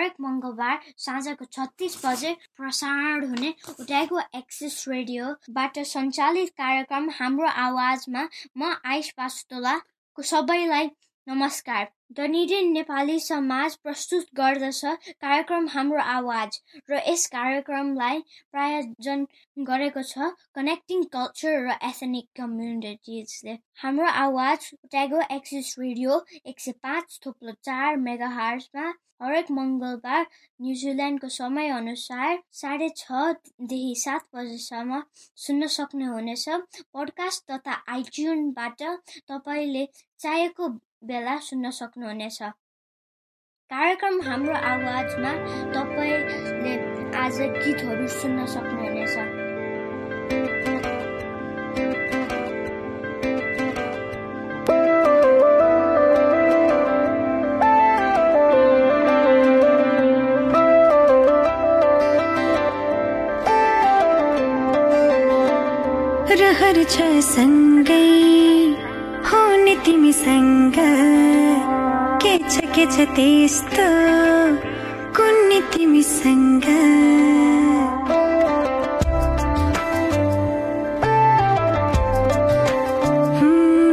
हरेक मङ्गलबार साँझको छत्तिस बजे प्रसारण हुने उठाएको एक्सिस रेडियोबाट सञ्चालित कार्यक्रम हाम्रो आवाजमा म आइस पास्तोलाको सबैलाई नमस्कार। डनिडेन नेपाली समाज प्रस्तुत गर्दछ कार्यक्रम हाम्रो आवाज र यस कार्यक्रमलाई प्रायोजन गरेको छ कनेक्टिङ कल्चर र एथनिक कम्युनिटिजले हाम्रो आवाज ट्यागो एक्सिस रेडियो एक सय पाँच थुप्रो चार मेगा हार्समा हरेक मङ्गलबार न्युजिल्यान्डको समयअनुसार साढे छदेखि सात बजीसम्म सुन्न सक्नुहुनेछ। पोडकास्ट तथा आइट्युनबाट तपाईँले चाहेको बेला सुन्न सक्नुहुनेछ कार्यक्रम हाम्रो आवाजमा तपाईँले आज गीतहरू सुन्न सक्नुहुनेछ रहर छ हुने तिमीसँग के छ के छ त्यस्तो? कुन्ने तिमीसँग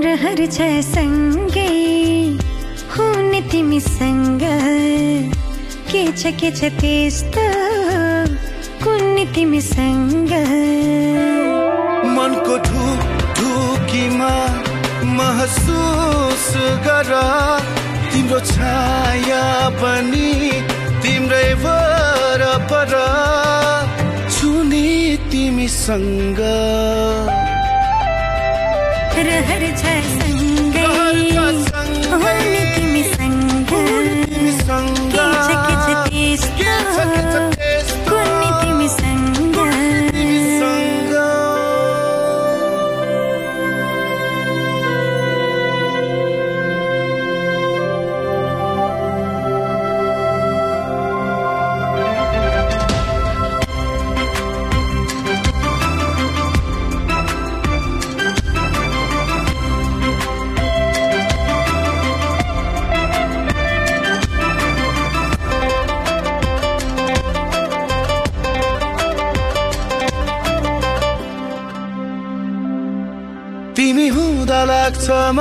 रहर छ सँगै। हुने तिमीसँग के छ के छ त्यस्तो? कुन्ने तिमीसँग मनको ढुक ढुकीमा महसुस गर। तिम्रो छाया पनि तिम्रै वरपर छुनी तिमीसँग। रहर छ सँगै।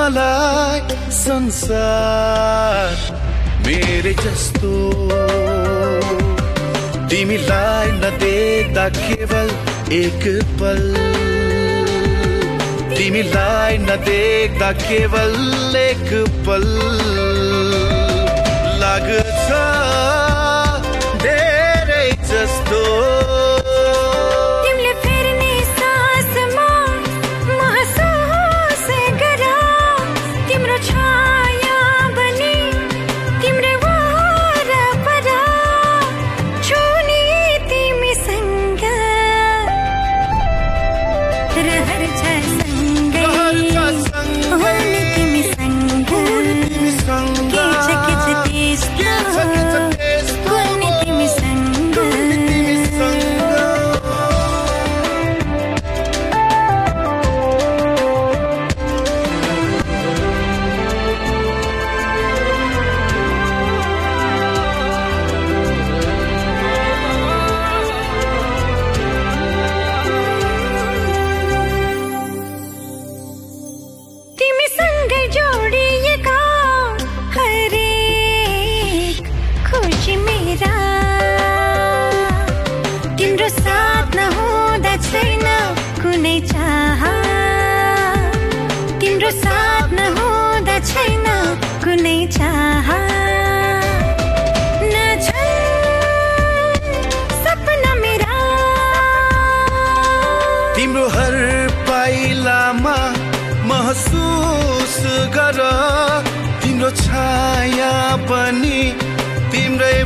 मलाई संसार मेरै जस्तो। तिमीलाई नदेख्दा केवल एक पल। तिमीलाई नदेख्दा केवल एक पल। लाग्छ धेरै जस्तो।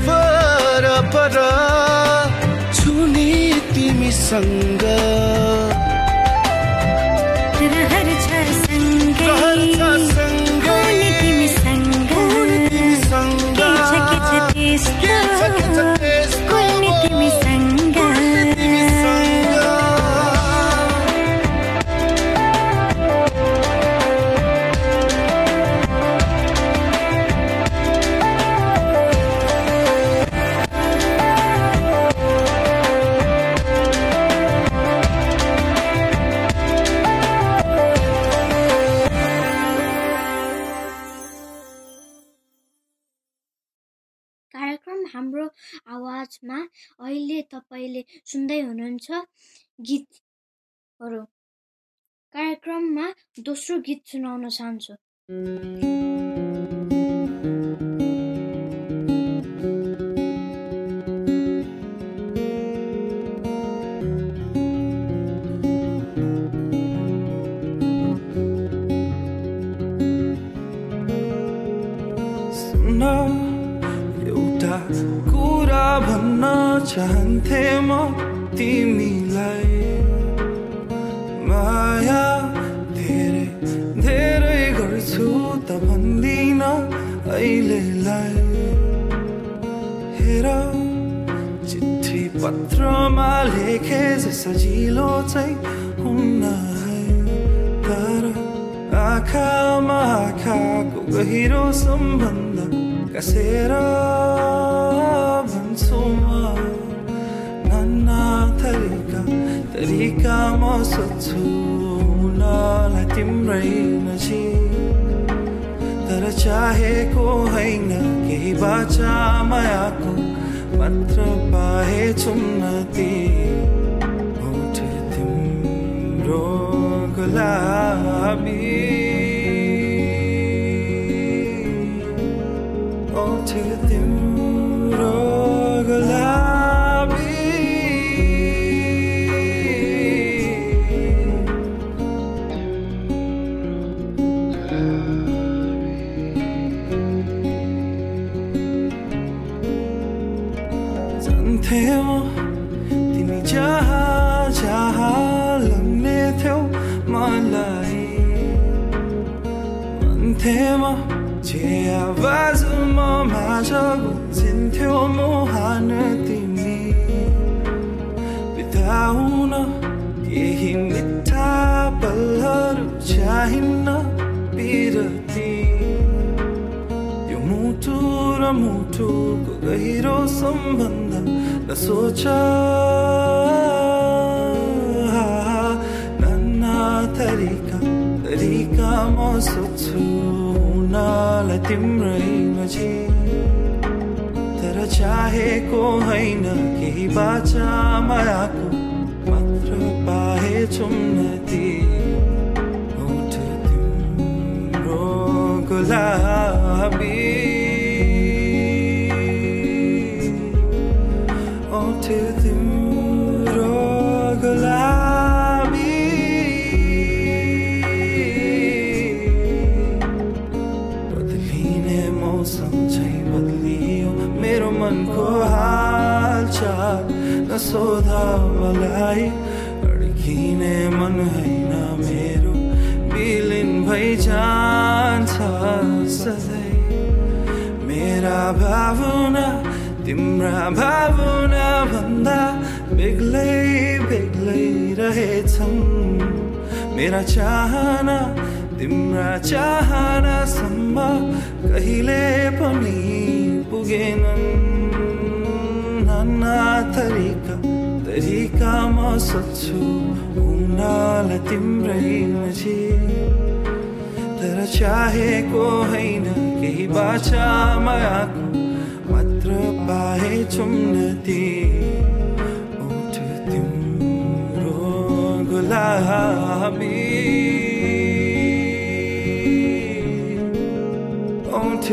वरपर छुने तिमीसँग। तपाईँले सुन्दै हुनुहुन्छ गीतहरू। कार्यक्रममा दोस्रो गीत सुनाउन चाहन्छु। चाहन्थे म तिमीलाई। माया धेरै धेरै गर्छु त भन्दिन अहिलेलाई। हेर चिठी पत्रमा लेखे सजिलो चाहिँ हुन्न तर आँखामा आँखाको गहिरो सम्बन्ध कसेर भन्छु म? तरिका म सोध्छु हुनलाई तिम्रै नजिक तर चाहेको होइन केही बाचा मायाको मात्र पाए ती होठ तिम्रो गुलाबी जान्थे म तिमी जहाँ जहाँ लग्ने थियौ मलाई भन्थे म जे आवाजमा माझ गुन्जिन्थ्यो मुहान तिमी बिताउन केही मिठा पलहरू गहिरो सम्बन्ध नसोच नाना तरिका तरिका म सोध्छु हुनलाई तिम्रै नजिक तर चाहेको होइन केही बाचा मायाको मात्र पाए ती होठ तिम्रो गुलाबी नसोध मलाई अड्किने मन होइन मेरो। विलिन भइ जान्छ सधैँ। मेरा भावना तिम्रा भावना भन्दा बेग्लै बेग्लै रहेछन्। मेरा चाहना तिम्रा चाहनासम्म कहिले पनि पुगेनन्। नाना तरिका तरिका म सोध्छु हुनलाई तिम्रै नजिक तर चाहेको होइन केही मायाको मात्र पाए ती ओठ तिम्रो गुलाबी ओठ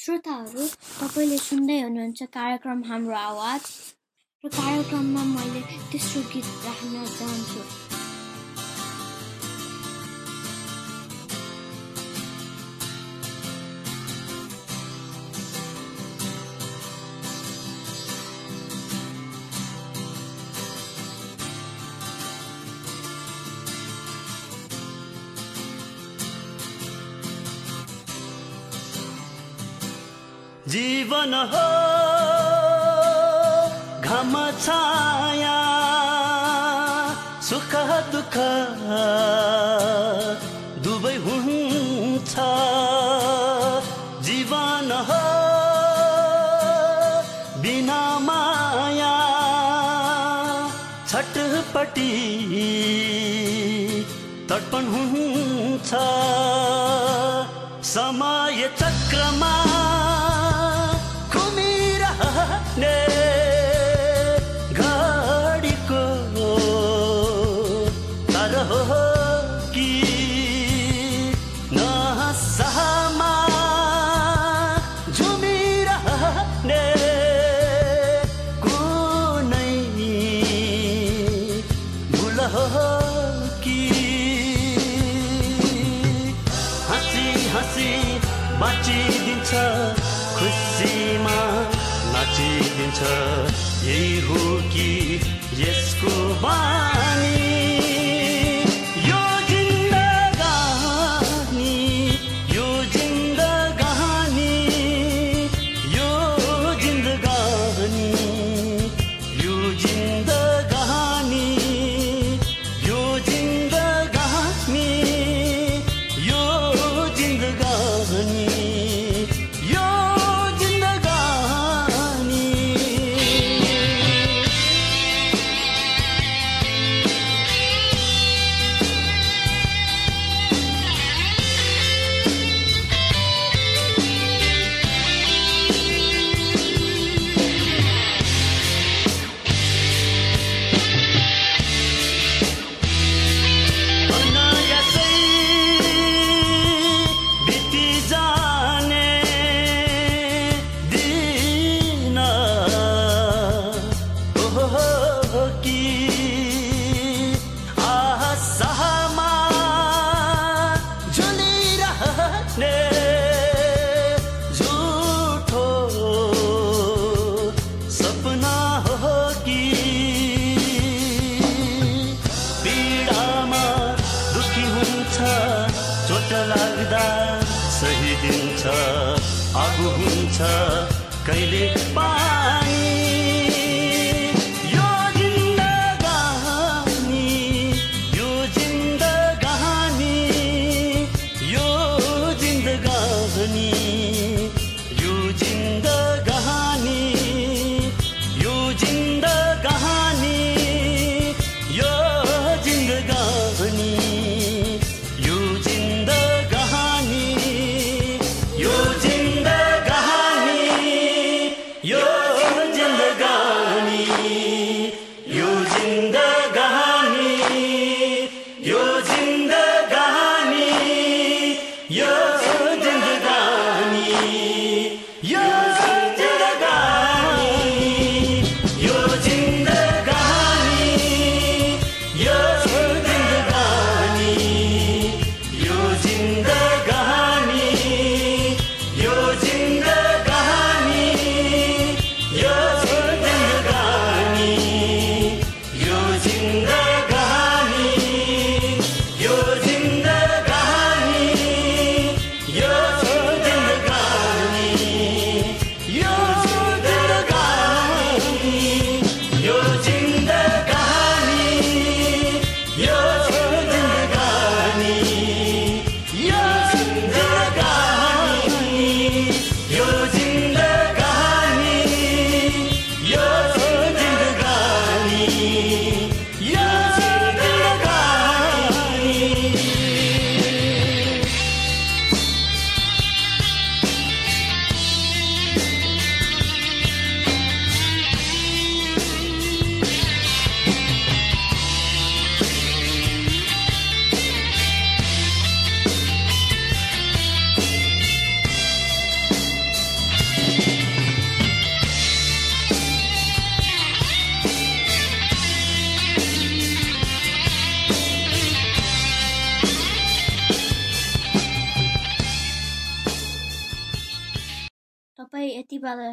श्रोताहरू तपाईँले सुन्दै हुनुहुन्छ कार्यक्रम हाम्रो आवाज। र कार्यक्रममा मैले तेस्रो गीत राख्न चाहन्छु। जीवन हो। घम छाया सुख दुख दुबै हुन्छ। जीवन हो। बिना माया छटपटी तटपन हुन्छ। समय चक्रमा हँसी बाँचिदिन्छ खुसीमा नाचिदिन्छ। यही हो कि यसको बानी।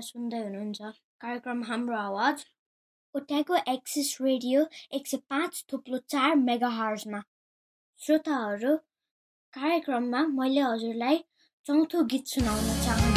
सुन्दै हुनुहुन्छ कार्यक्रम हाम्रो आवाज ओट्याको एक्सिस रेडियो एक सय पाँच थुप्लो चार मेगा हर्समा श्रोताहरू कार्यक्रममा मैले हजुरलाई चौथो गीत सुनाउन चाहन्छु।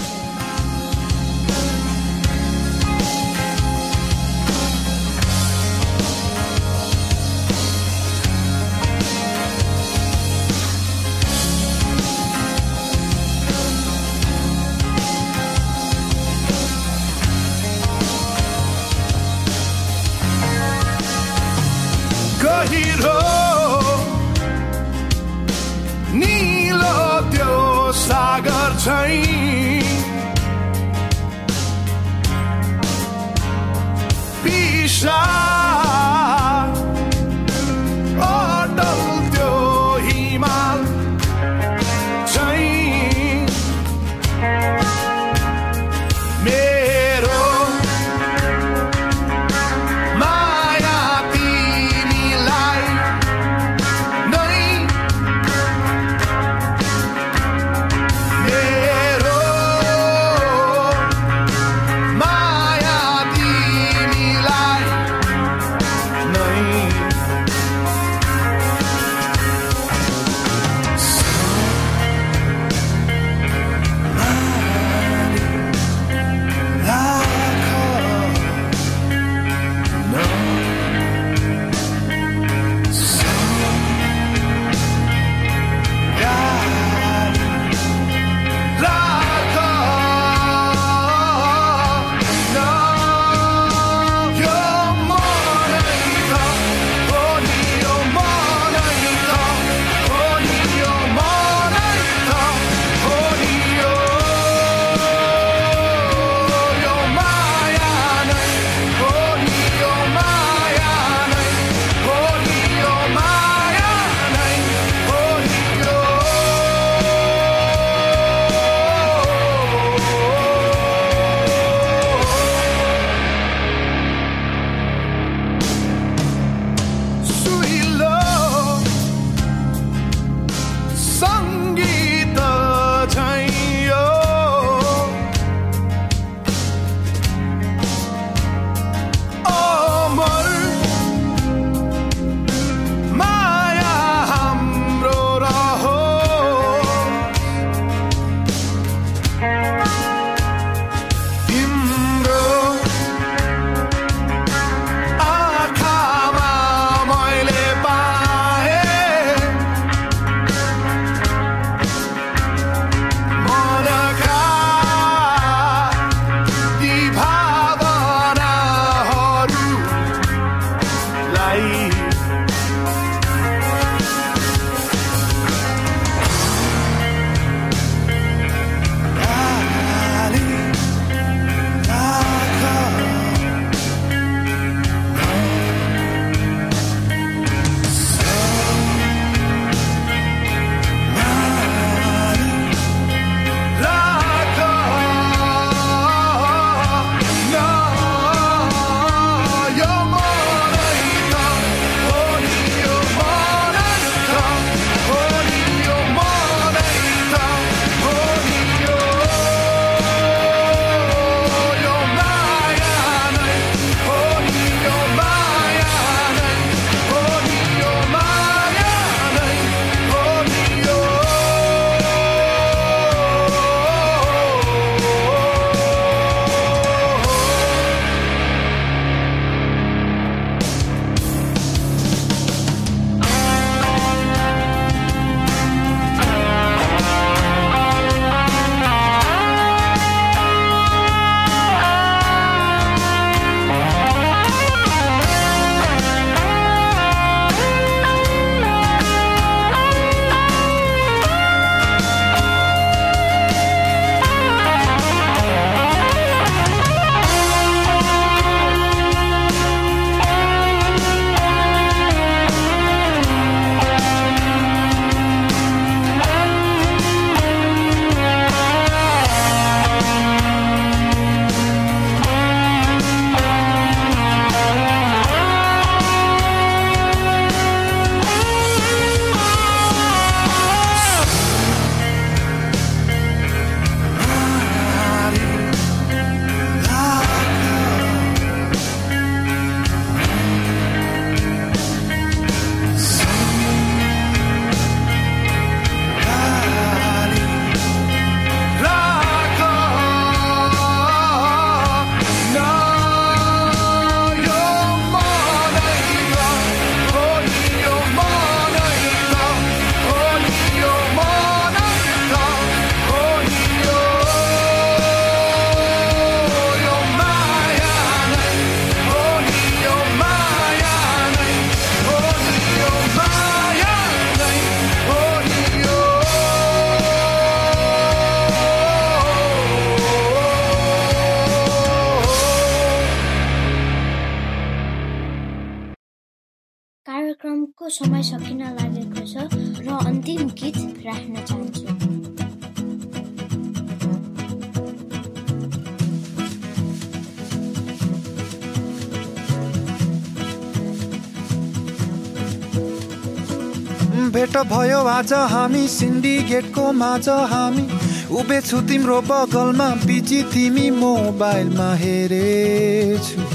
भेट भयो आज हामी सिन्डिकेटको माझ हामी। उभिछु तिम्रो बगलमा बिजी तिमी मोबाइलमा हेरेछु।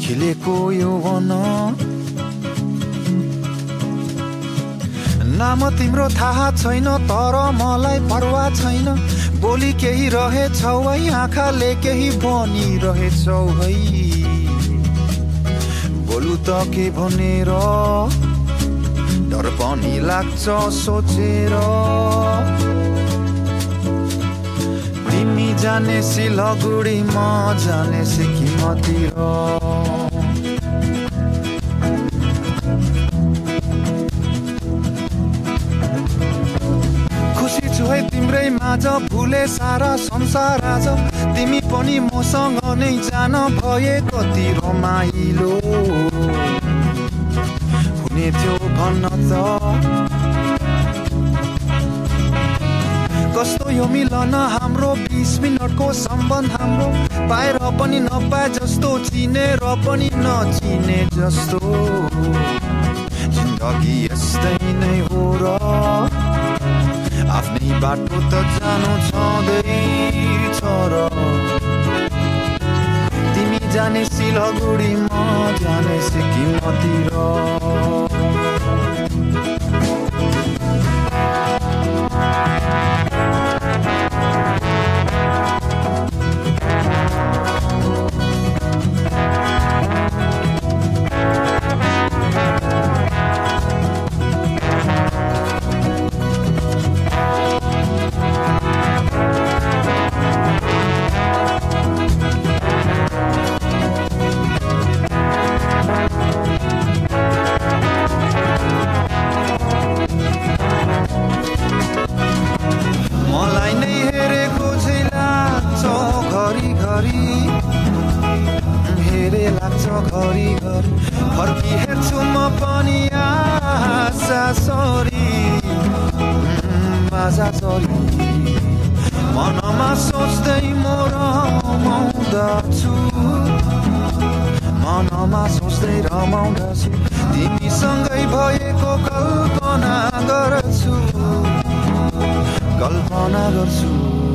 खिलेको यो वन। नाम तिम्रो थाहा छैन तर मलाई परवा छैन। बोली केही रहेछौ है आँखाले केही बनिरहेछौ है। बोलु त के भनेर? डर पनि लाग्छ सोचेर। तिमी जाने सिलगुडी म जाने सिक्किमतिर खुसी छु है तिम्रै माझ भुले सारा संसार आज। तिमी पनि मसँग नै जान भए कति रमाइलो। हुने थियो कस्तो यो मिलन हाम्रो बिस मिनटको सम्बन्ध हाम्रो? पाएर पनि नपाए जस्तो चिनेर पनि नचिने जस्तो। जिन्दगी यस्तै नै हो र आफ्नै बाटो त जानु छँदैछ र। तिमी जाने सिलगुडी म जाने सिक्किमतिर। बाजा सरी मनमा सोच्दै म रमाउँदछु मनमा सोच्दै रमाउँदछु तिमीसँगै भएको कल्पना गर्छु कल्पना गर्छु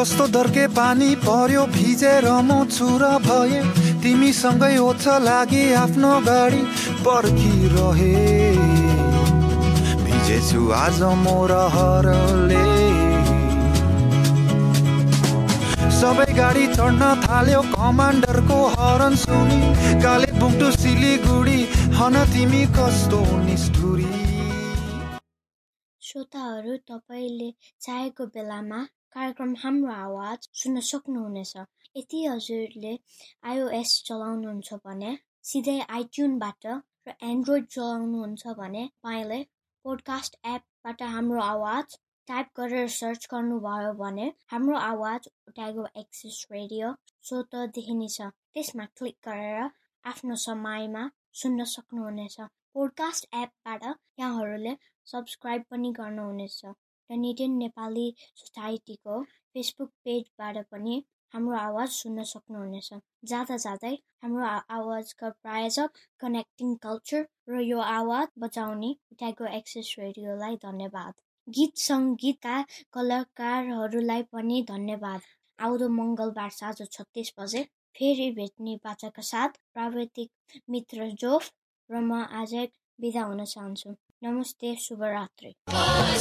कस्तो दर्के पानी पर्यो भिजेर म चुरा भए। तिमीसँगै ओछ लागि आफ्नो गाडी पर्खिरहे। भिजेछु आज म रहरले। सबै गाडी चढ्न थाल्यो कमान्डरको हरन सुनि। कालेबुङ टु सिलिगुडी हन तिमी कस्तो निष्ठुरी। श्रोताहरू तपाईँले चाहेको बेलामा कार्यक्रम हाम्रो आवाज सुन्न सक्नुहुनेछ। यदि हजुरले आइओएस चलाउनुहुन्छ भने सिधै आइट्युनबाट र एन्ड्रोइड चलाउनुहुन्छ भने तपाईँले पोडकास्ट एपबाट हाम्रो आवाज टाइप गरेर सर्च गर्नुभयो भने हाम्रो आवाज ट्यागो एक्सिस रेडियो स्वत देखिनेछ त्यसमा क्लिक गरेर आफ्नो समयमा सुन्न सक्नुहुनेछ। पोडकास्ट एपबाट यहाँहरूले सब्सक्राइब पनि गर्नुहुनेछ। डनेडियन नेपाली सोसाइटीको फेसबुक पेजबाट पनि हाम्रो आवाज सुन्न सक्नुहुनेछ। जाँदा जाँदै हाम्रो आवाजका प्रायोजक कनेक्टिङ कल्चर र यो आवाज बचाउने ट्यागो एक्सेस रेडियोलाई धन्यवाद। गीत सङ्गीतका कलाकारहरूलाई पनि धन्यवाद। आउँदो मङ्गलबार साँझ छत्तिस बजे फेरि भेट्ने बाचाका साथ प्राविधिक मित्र जोफ र म आज बिदा हुन चाहन्छु। नमस्ते शुभरात्रि।